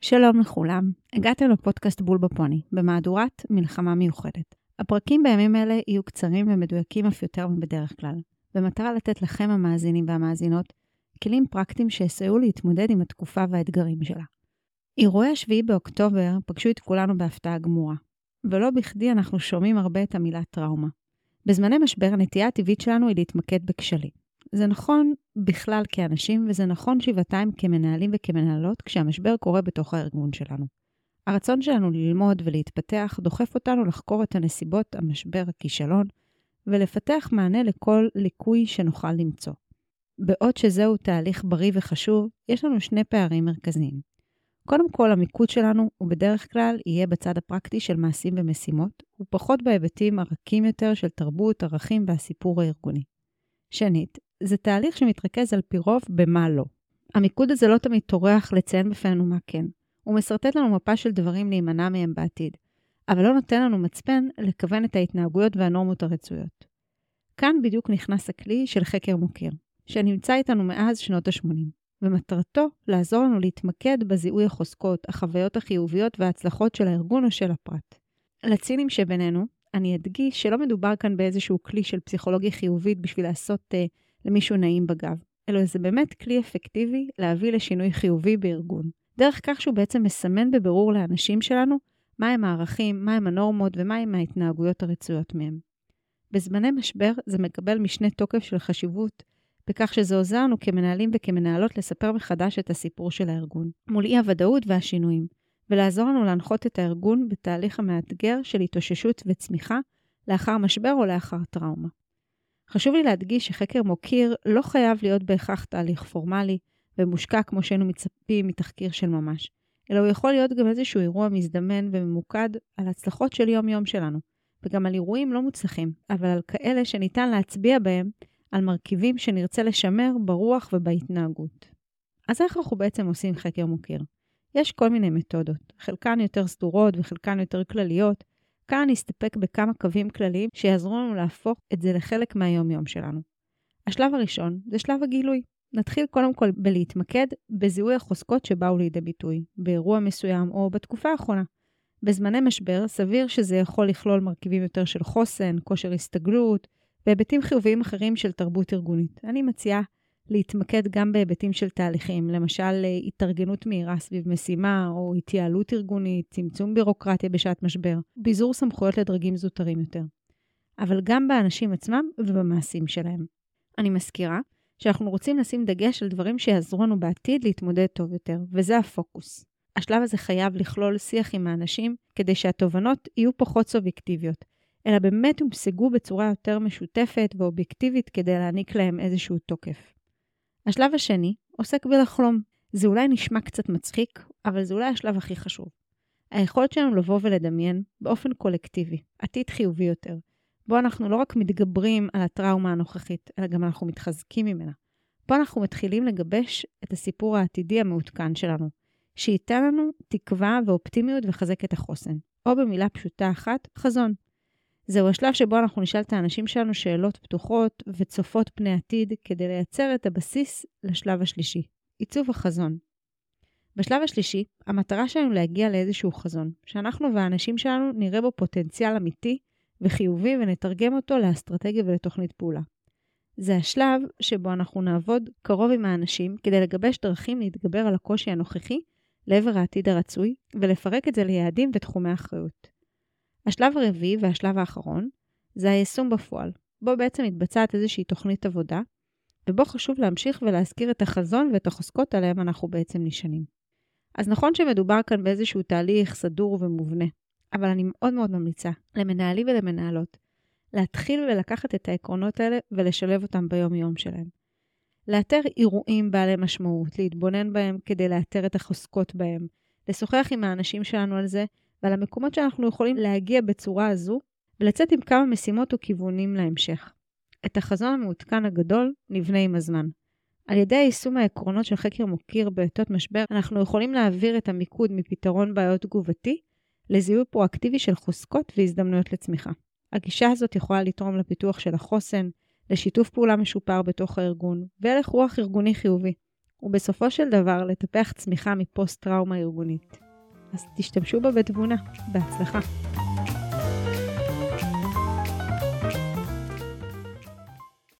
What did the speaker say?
שלום לכולם, הגעתם לפודקאסט בול בפוני, במהדורת מלחמה מיוחדת. הפרקים בימים אלה יהיו קצרים ומדויקים אף יותר מבדרך כלל, במטרה לתת לכם המאזינים והמאזינות כלים פרקטיים שיסייעו להתמודד עם התקופה והאתגרים שלה. אירועי השביעי באוקטובר פגשו את כולנו בהפתעה גמורה, ולא בכדי אנחנו שומעים הרבה את המילה טראומה. בזמני משבר הנטייה הטבעית שלנו היא להתמקד בכשלים. זה נכון בכלל כאנשים, וזה נכון שבעתיים כמנהלים וכמנהלות כשהמשבר קורה בתוך הארגון שלנו. הרצון שלנו ללמוד ולהתפתח דוחף אותנו לחקור את הנסיבות, המשבר, הכישלון, ולפתח מענה לכל ליקוי שנוכל למצוא. בעוד שזהו תהליך בריא וחשוב, יש לנו שני פערים מרכזיים. קודם כל, המיקוד שלנו הוא בדרך כלל יהיה בצד הפרקטי של מעשים ומשימות, ופחות בהיבטים הרכים יותר של תרבות, ערכים והסיפור הארגוני. שנית, זה תהליך שמתרכז על פי רוב במה לא. המיקוד הזה לא תמיד טורח לציין בפנינו מה כן. הוא משרטט לנו מפה של דברים להימנע מהם בעתיד, אבל לא נותן לנו מצפן לכוון את ההתנהגויות והנורמות הרצויות. כאן בדיוק נכנס הכלי של חקר מוקיר, שנמצא איתנו מאז שנות ה-80, ומטרתו לעזור לנו להתמקד בזיהוי החוזקות, החוויות החיוביות וההצלחות של הארגון או של הפרט. לצינים שבינינו, אני אדגיש שלא מדובר כאן באיזשהו כלי של פסיכולוגיה חיובית בשביל לעשות uh, למישהו נעים בגב, אלא זה באמת כלי אפקטיבי להביא לשינוי חיובי בארגון. דרך כך שהוא בעצם מסמן בבירור לאנשים שלנו מהם הערכים, מהם הנורמות ומהם ההתנהגויות הרצויות מהם. בזמני משבר זה מקבל משנה תוקף של חשיבות, בכך שזה עוזר לנו כמנהלים וכמנהלות לספר מחדש את הסיפור של הארגון, מול אי-הוודאות והשינויים, ולעזור לנו להנחות את הארגון בתהליך המאתגר של התאוששות וצמיחה לאחר משבר או לאחר טראומה. חשוב לי להדגיש שחקר מוקיר לא חייב להיות בהכרח תהליך פורמלי ומושקע כמו שהיינו מצפים מתחקיר של ממש, אלא הוא יכול להיות גם איזשהו אירוע מזדמן וממוקד על הצלחות של יום-יום שלנו, וגם על אירועים לא מוצלחים, אבל על כאלה שניתן להצביע בהם על מרכיבים שנרצה לשמר ברוח ובהתנהגות. אז איך אנחנו בעצם עושים חקר מוקיר? יש כל מיני מתודות, חלקן יותר סדורות וחלקן יותר כלליות, כאן נסתפק בכמה קווים כלליים שיעזרו לנו להפוך את זה לחלק מהיום-יום שלנו. השלב הראשון זה שלב הגילוי. נתחיל קודם כל בלהתמקד בזיהוי החוזקות שבאו לידי ביטוי, באירוע מסוים או בתקופה האחרונה. בזמני משבר, סביר שזה יכול לכלול מרכיבים יותר של חוסן, כושר הסתגלות והיבטים חיוביים אחרים של תרבות ארגונית. אני מציעה להתמקד גם בהיבטים של תהליכים, למשל אה, התארגנות מהירה סביב משימה, או התייעלות ארגונית, צמצום בירוקרטיה בשעת משבר, ביזור סמכויות לדרגים זוטרים יותר. אבל גם באנשים עצמם ובמעשים שלהם. אני מזכירה שאנחנו רוצים לשים דגש על דברים שיעזרו לנו בעתיד להתמודד טוב יותר, וזה הפוקוס. השלב הזה חייב לכלול שיח עם האנשים כדי שהתובנות יהיו פחות סובייקטיביות, אלא באמת הומשגו בצורה יותר משותפת ואובייקטיבית כדי להעניק להם איזשהו תוקף. השלב השני עוסק בלחלום. זה אולי נשמע קצת מצחיק, אבל זה אולי השלב הכי חשוב. היכולת שלנו לבוא ולדמיין באופן קולקטיבי, עתיד חיובי יותר, בו אנחנו לא רק מתגברים על הטראומה הנוכחית, אלא גם אנחנו מתחזקים ממנה. פה אנחנו מתחילים לגבש את הסיפור העתידי המעודכן שלנו, שייתן לנו תקווה ואופטימיות וחזק את החוסן. או במילה פשוטה אחת, חזון. זהו השלב שבו אנחנו נשאל את האנשים שלנו שאלות פתוחות וצופות פני עתיד כדי לייצר את הבסיס לשלב השלישי, עיצוב החזון. בשלב השלישי, המטרה שלנו להגיע לאיזשהו חזון, שאנחנו והאנשים שלנו נראה בו פוטנציאל אמיתי וחיובי ונתרגם אותו לאסטרטגיה ולתוכנית פעולה. זה השלב שבו אנחנו נעבוד קרוב עם האנשים כדי לגבש דרכים להתגבר על הקושי הנוכחי לעבר העתיד הרצוי ולפרק את זה ליעדים ותחומי אחריות. השלב הרביעי והשלב האחרון זה היישום בפועל, בו בעצם מתבצעת איזושהי תוכנית עבודה, ובו חשוב להמשיך ולהזכיר את החזון ואת החוזקות עליהם אנחנו בעצם נשענים. אז נכון שמדובר כאן באיזשהו תהליך סדור ומובנה, אבל אני מאוד מאוד ממליצה למנהלים ולמנהלות להתחיל ולקחת את העקרונות האלה ולשלב אותם ביום-יום שלהם. לאתר אירועים בעלי משמעות, להתבונן בהם כדי לאתר את החוזקות בהם, לשוחח עם האנשים שלנו על זה ועל המקומות שאנחנו יכולים להגיע בצורה הזו, ולצאת עם כמה משימות וכיוונים להמשך. את החזון המעודכן הגדול נבנה עם הזמן. על ידי יישום העקרונות של חקר מוקיר בעתות משבר, אנחנו יכולים להעביר את המיקוד מפתרון בעיות תגובתי לזיהוי פרואקטיבי של חוזקות והזדמנויות לצמיחה. הגישה הזאת יכולה לתרום לפיתוח של החוסן, לשיתוף פעולה משופר בתוך הארגון, והלך רוח ארגוני חיובי, ובסופו של דבר לטפח צמיחה מפוסט-טראומה ארגונית. אז תשתמשו בה בתבונה. בהצלחה.